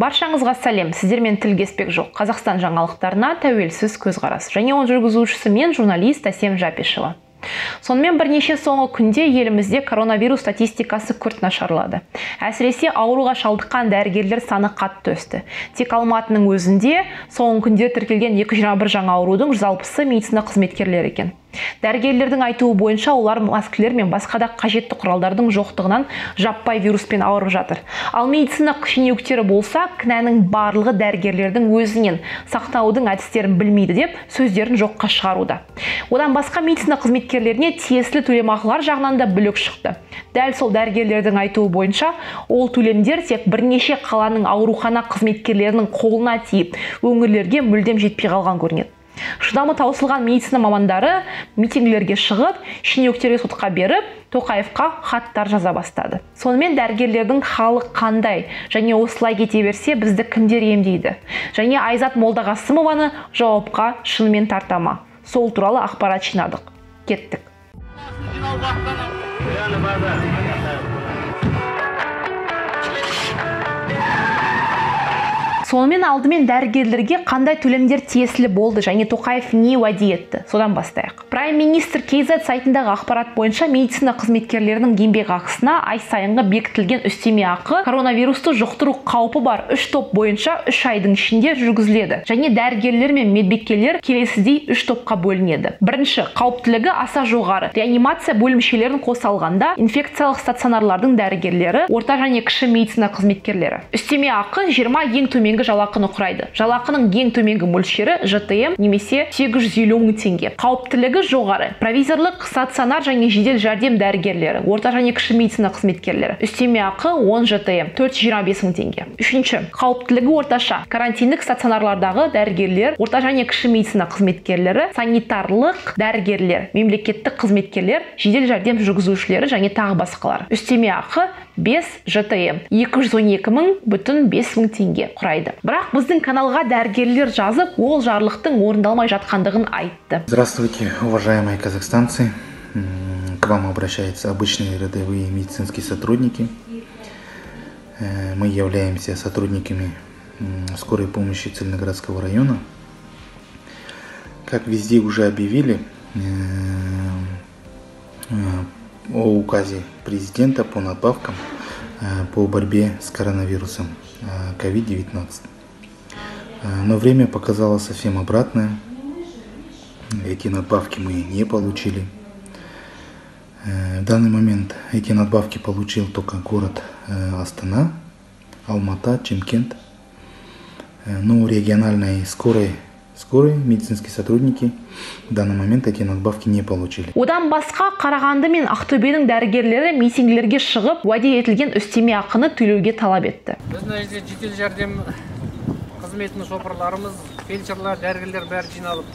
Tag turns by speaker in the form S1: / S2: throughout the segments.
S1: баршаңызға сәлем. Сіздермен тілгеспек жоқ. Қазақстан жаңалықтарына тәуелсіз көзқарас. Және оның жүргізушісі мен журналист әсем жапишева. Сонымен бірнеше соңғы күнде елімізде коронавирус статистикасы күрт нашарлады. Әсіресе ауруға шалдыққан дәрігерлер саны қатты өсті. Тек алматының өзінде соңғы күнде тіркелген 221 жаңа аурудың 160-сы медицина қызметкерлері екен. Дәрігерлердің айтуы бойынша олар маскілер мен басқа да қажетті құралдардың жоқтығынан жаппай вируспен ауырып жатыр. Ал медицина шенеуніктері болса кінәнің барлығы дәрігерлердің өзінен сақтаудың әдістерін білмейді деп сөздерін жоққа шығаруда. Одан басқа медицина қызметкерлеріне тиесілі төлемақылар жағынан да бүлік шықты. Дәл сол дәрігерлердің айтуы бойынша ол төлемдер тек бірнеше қаланың аурухана қызметкерлерінің қолына тиіп өңірлерге мүлдем жетпей қалған көрінеді. Шыдамы таусылған медицина мамандары митингілерге шығып шенеуніктерге сотқа беріп тоқаевқа хаттар жаза бастады. Сонымен дәрігерлердің халық қандай? Және осылай кете берсе бізді кімдер емдейді? Және айзат молдағасымованы жауапқа шынымен тарта ма сол туралы ақпарат жинадық. Кеттік. Сонымен алдымен дәрігерлерге қандай төлемдер тиесілі болды және тоқаев не уәде етті? Содан бастайық. Прайм министр kz сайтындағы ақпарат бойынша медицина қызметкерлерінің еңбекақысына ай сайынғы бекітілген үстеме ақы коронавирусты жұқтыру қаупі бар үш топ бойынша үш айдың ішінде жүргізіледі. Және дәрігерлер мен медбикелер келесідей үш топқа бөлінеді. Бірінші қауіптілігі аса жоғары. Реанимация бөлімшелерін қоса алғанда инфекциялық стационарлардың дәрігерлері орта және кіші медицина қызметкерлері. Үстеме ақы 20 ең төмен төменгі жалақыны құрайды. Жалақының ең төменгі мөлшері жтм немесе 850 мың теңге. Қауіптілігі жоғары. Провизорлық стационар және жедел жәрдем дәрігерлері орта және кіші медицина қызметкерлері үстеме ақы 10 жтм 425 мың теңге. Үшінші қауіптілігі орташа. Карантиндік стационарлардағы дәрігерлер орта және кіші медицина қызметкерлері санитарлық дәрігерлер мемлекеттік қызметкерлер жедел жәрдем жүргізушілері және тағы басқалар. Үстеме ақы 5 жтм 212 мың бүтін 5 мың теңге құрайды. бірақ біздің каналға дәрігерлер жазып ол жарлықтың орындалмай жатқандығын айтты
S2: здравствуйте уважаемые казахстанцы к вам обращаются обычные рядовые медицинские сотрудники мы являемся сотрудниками скорой помощи Цельноградского района как везде уже объявили о указе президента по надбавкам по борьбе с коронавирусом COVID-19. Но время показало совсем обратное. Эти надбавки мы не получили. В данный момент эти надбавки получил только город Астана, Алмата, Чемкент. Но региональной скорой скорые медицинские сотрудники в данный момент эти надбавки не получили.
S1: Одан басқа Қарағанды мен Ақтөбенің дәрігерлері митингілерге шығып, уәде етілген үстеме ақыны төлеуге талап етті.
S3: Біз мына жерде жедел жәрдем қызметінің шопырларымыз, фельдшерлар, дәрігерлер бәрі жиналып,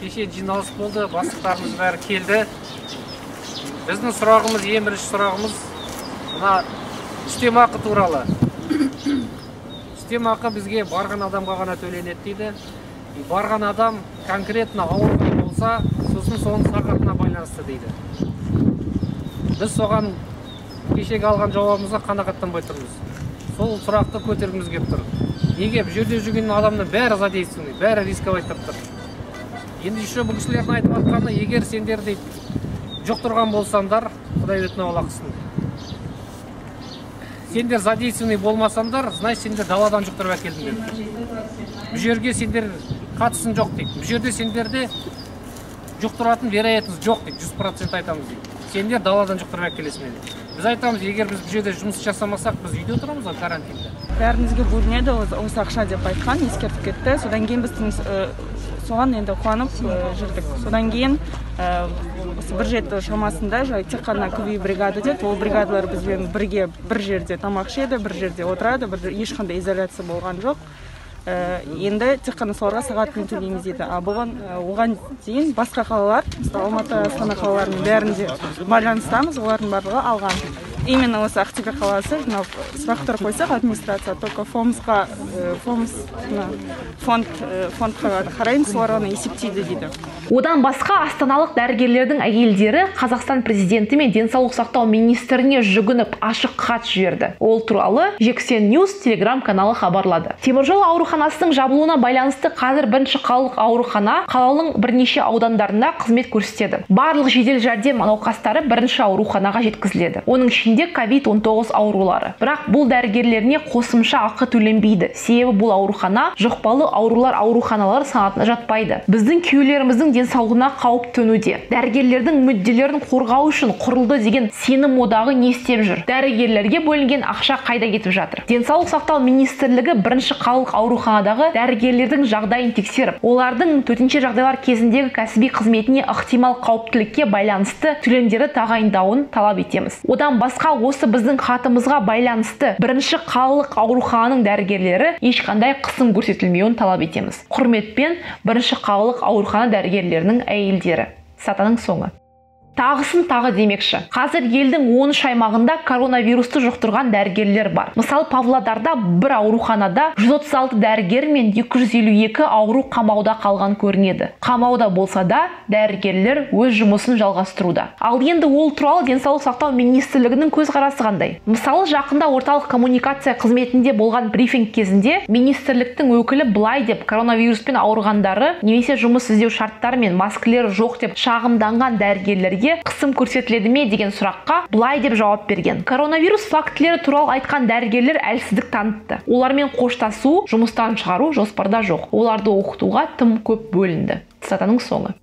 S3: кеше жиналыс болды, бастықтарымыз бәрі келді. Біздің сұрағымыз, ең бірінші сұрағымыз мына үстеме ақы туралы. үстеме ақы бізге барған адамға ғана төленеді дейді барған адам конкретно ауырған болса сосын соның сағатына байланысты дейді. Біз соған кешегі алған жауабымызға қанағаттанбай тұрмыз. Сол сұрақты көтергіміз келіп тұр. Неге бұл жерде жүрген адамның бәрі задействованный бәрі рисковать тұр. Енді еще бұл кісілердің айтып жатқаны егер сендер дейді жұқтырған болсаңдар құдай өтіне аулақсын сендер задействованный болмасаңдар значит сендер даладан жұқтырып әкелдіңдер. Бұл жерге сендер қатысың жоқ дейді. Бұл жерде сендерде жұқтыратын вероятность жоқ дейді. Жүз процент айтамыз дейді. Сендер даладан жұқтырып әкелесіңдер дейді. Біз айтамыз егер біз бұл жерде жұмыс жасамасақ біз үйде отырамыз ғой карантинде.
S4: Бәрімізге бөлінеді осы ақша деп айтқан ескертіп кетті. Содан кейін біз соған енді қуанып жүрдік. Содан кейін осы бір жеті шамасында тек қана кви бригада деді. Ол бригадалар бізбен бірге бір жерде тамақ ішеді бір жерде отырады бір ешқандай изоляция болған жоқ. Енді тек қана соларға сағатпен төлейміз дейді. А бұған оған дейін басқа қалалар мысалы алматы астана қалаларының бәрінде байланыстамыз олардың барлығы алған. Именно осы ақтөбе қаласы мынау сұрақтар қойсақ администрация только фомсқа фомс фонд фондқа қараймыз солар ғана есептейді дейді.
S1: Одан басқа астаналық дәрігерлердің әйелдері қазақстан президенті мен денсаулық сақтау министріне жүгініп ашық хат жіберді. Ол туралы жексен ньюс телеграм каналы хабарлады. Теміржол ауруханасының жабылуына байланысты қазір бірінші қалалық аурухана қаланың бірнеше аудандарында қызмет көрсетеді. Барлық жедел жәрдем науқастары бірінші ауруханаға жеткізіледі. Оның ішінде ковид 19 аурулары. Бірақ бұл дәрігерлеріне қосымша ақы төленбейді. Себебі бұл аурухана жұқпалы аурулар ауруханалары санатына жатпайды. Біздің күйеулеріміздің денсаулығына қауіп төнуде. Дәрігерлердің мүдделерін қорғау үшін құрылды деген сенім одағы не істеп жүр? Дәрігерлерге бөлінген ақша қайда кетіп жатыр? Денсаулық сақтау министрлігі бірінші қалалық ауруханадағы дәрігерлердің жағдайын тексеріп олардың төтенше жағдайлар кезіндегі кәсіби қызметіне ықтимал қауіптілікке байланысты төлемдерді тағайындауын талап етеміз. Одан басқа осы біздің хатымызға байланысты бірінші қалалық аурухананың дәрігерлері ешқандай қысым көрсетілмеуін талап етеміз. Құрметпен бірінші қалалық аурухана дәрігерлерінің әйелдері. Сатаның соңы. Тағысын тағы демекші. Қазір елдің 13 аймағында коронавирусты жұқтырған дәрігерлер бар. Мысалы павлодарда бір ауруханада 136 дәрігер мен 252 ауру қамауда қалған көрінеді. Қамауда болса да дәрігерлер өз жұмысын жалғастыруда. Ал енді ол туралы денсаулық сақтау министрлігінің көзқарасы қандай? Мысалы жақында орталық коммуникация қызметінде болған брифинг кезінде министрліктің өкілі былай деп коронавируспен ауырғандары немесе жұмыс іздеу шарттары мен маскілері жоқ деп шағымданған дәрігерлерге қысым көрсетіледі ме деген сұраққа былай деп жауап берген. Коронавирус фактілері туралы айтқан дәрігерлер әлсіздік танытты. Олармен қоштасу жұмыстан шығару жоспарда жоқ. Оларды оқытуға тым көп бөлінді. Цитатаның соңы.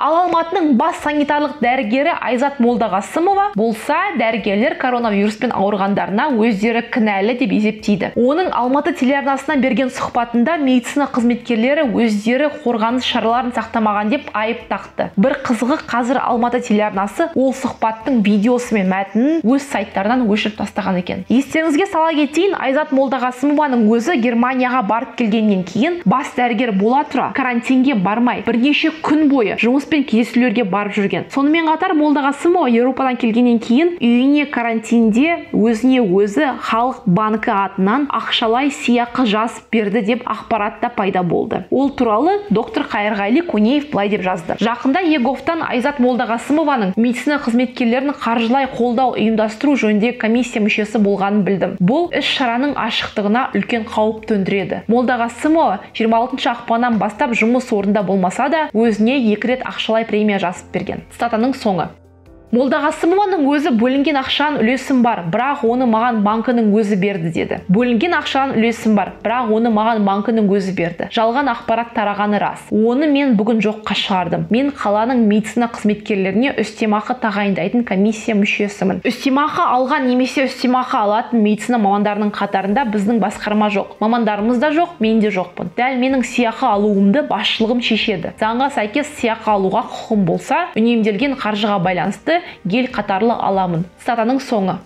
S1: Ал алматының бас санитарлық дәрігері айзат молдағасымова болса дәрігерлер коронавируспен ауырғандарына өздері кінәлі деп есептейді. Оның алматы телеарнасына берген сұхбатында медицина қызметкерлері өздері қорғаныс шараларын сақтамаған деп айып тақты. Бір қызығы қазір алматы телеарнасы ол сұхбаттың видеосы мен мәтінін өз сайттарынан өшіріп тастаған екен. Естеріңізге сала кетейін айзат молдағасымованың өзі германияға барып келгеннен кейін бас дәрігер бола тұра карантинге бармай бірнеше күн бойы жұмыс пен кездесулерге барып жүрген. Сонымен қатар молдағасымова еуропадан келгеннен кейін үйіне карантинде өзіне өзі халық банкі атынан ақшалай сыйақы жазып берді деп ақпарат та пайда болды. Ол туралы доктор қайырғали көнеев былай деп жазды. Жақында еговтан айзат молдағасымованың медицина қызметкерлерін қаржылай қолдау ұйымдастыру жөніндегі комиссия мүшесі болғанын білдім. Бұл іс шараның ашықтығына үлкен қауіп төндіреді. Молдағасымова 26 ақпаннан бастап жұмыс орнында болмаса да өзіне екі рет ақшалай премия жазып берген. Цитатаның соңы. Молдағасымованың өзі бөлінген ақшаның үлесім бар бірақ оны маған банкінің өзі берді деді. Бөлінген ақшаның үлесім бар бірақ оны маған банкінің өзі берді. Жалған ақпарат тарағаны рас. Оны мен бүгін жоққа шығардым. Мен қаланың медицина қызметкерлеріне үстемақы тағайындайтын комиссия мүшесімін. Үстемақы алған немесе үстемақы алатын медицина мамандарының қатарында біздің басқарма жоқ. Мамандарымыз да жоқ мен де жоқпын. Дәл менің сыйақы алуымды басшылығым шешеді. Заңға сәйкес сыйақы алуға құқым болса үнемделген қаржыға байланысты гел қатарлы аламын. Цитатаның соңы.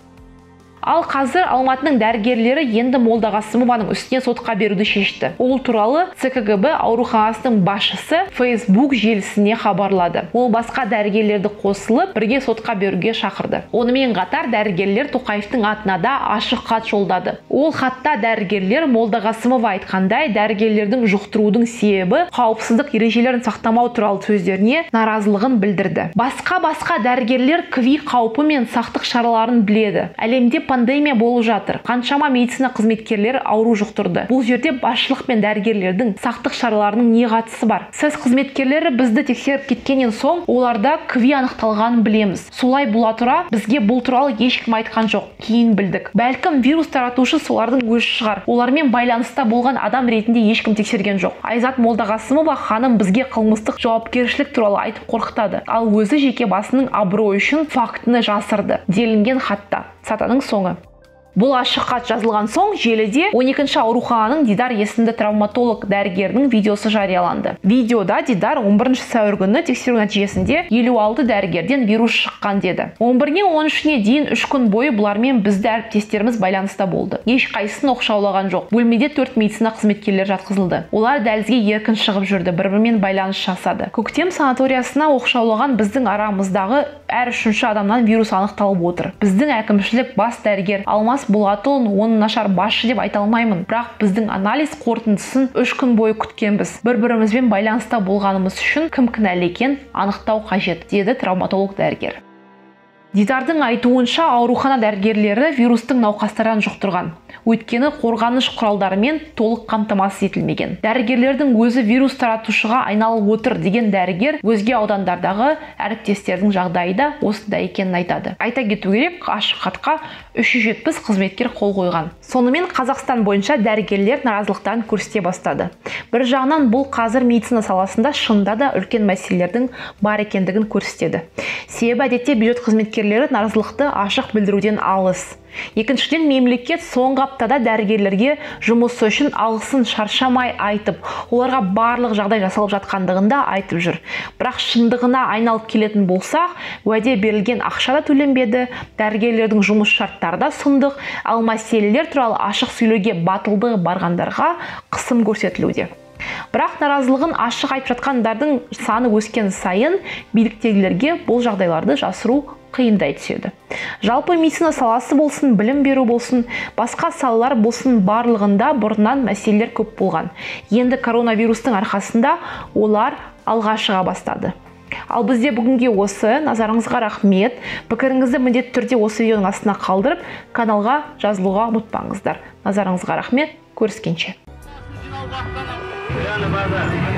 S1: Ал қазір алматының дәрігерлері енді молдағасымованың үстіне сотқа беруді шешті. Ол туралы цкгб ауруханасының басшысы фейсбук желісіне хабарлады. Ол басқа дәрігерлерді қосылып бірге сотқа беруге шақырды. Онымен қатар дәрігерлер тоқаевтың атына да ашық хат жолдады. Ол хатта дәрігерлер молдағасымова айтқандай дәрігерлердің жұқтырудың себебі қауіпсіздік ережелерін сақтамау туралы сөздеріне наразылығын білдірді. Басқа басқа дәрігерлер кви қаупі мен сақтық шараларын біледі. Әлемде пандемия болып жатыр. Қаншама медицина қызметкерлері ауру жұқтырды. Бұл жерде басшылық пен дәрігерлердің сақтық шараларының не қатысы бар? Сіз қызметкерлері бізді тексеріп кеткеннен соң оларда кви анықталғанын білеміз. Солай бола тұра бізге бұл туралы ешкім айтқан жоқ. Кейін білдік. Бәлкім вирус таратушы солардың өзі шығар. Олармен байланыста болған адам ретінде ешкім тексерген жоқ. Айзат молдағасымова ханым бізге қылмыстық жауапкершілік туралы айтып қорқытады. Ал өзі жеке басының абыройы үшін фактіні жасырды делінген хатта. Сатаның соңы. шоңы бұл ашық хат жазылған соң желіде 12 аурухананың дидар есімді травматолог дәрігерінің видеосы жарияланды. Видеода дидар 11 сәуір күні тексеру нәтижесінде 56 дәрігерден вирус шыққан деді. 11-нен 13-не дейін үш күн бойы бұлармен бізді әріптестеріміз байланыста болды. Ешқайсысын оқшаулаған жоқ. Бөлмеде төрт медицина қызметкерлері жатқызылды. Олар дәлізге еркін шығып жүрді бір бірімен байланыс жасады. Көктем санаториясына оқшаулаған біздің арамыздағы әр үшінші адамнан вирус анықталып отыр. Біздің әкімшілік бас дәрігер алмас болатұлын оны нашар басшы деп айта алмаймын. Бірақ біздің анализ қорытындысын үш күн бойы күткенбіз. Бір бірімізбен байланыста болғанымыз үшін кім кінәлі екенін анықтау қажет деді травматолог дәрігер дидардың айтуынша аурухана дәрігерлері вирустың науқастардан жұқтырған. Өйткені қорғаныш құралдарымен толық қамтамасыз етілмеген. Дәрігерлердің өзі вирус таратушыға айналып отыр деген дәрігер өзге аудандардағы әріптестердің жағдайы да осындай екенін айтады. Айта кету керек ашық хатқа 370 қызметкер қол қойған. Сонымен қазақстан бойынша дәрігерлер наразылықтарын көрсете бастады. Бір жағынан бұл қазір медицина саласында шынында да үлкен мәселелердің бар екендігін көрсетеді. Себебі әдетте бюджет қызметкерлері наразылықты ашық білдіруден алыс. Екіншіден мемлекет соңғы аптада дәрігерлерге жұмысы үшін алғысын шаршамай айтып оларға барлық жағдай жасалып жатқандығын да айтып жүр. Бірақ шындығына айналып келетін болсақ уәде берілген ақша да төленбеді дәрігерлердің жұмыс шарттары да сұмдық ал мәселелер туралы ашық сөйлеуге батылдығы барғандарға қысым көрсетілуде. Бірақ наразылығын ашық айтып жатқандардың саны өскен сайын биліктегілерге бұл жағдайларды жасыру қиындай түседі. Жалпы медицина саласы болсын білім беру болсын басқа салалар болсын барлығында бұрыннан мәселелер көп болған. Енді коронавирустың арқасында олар алға шыға бастады. Ал бізде бүгінге осы назарыңызға рахмет. Пікіріңізді міндетті түрде осы видеоның астына қалдырып каналға жазылуға ұмытпаңыздар. Назарыңызға рахмет. Көріскенше. هذا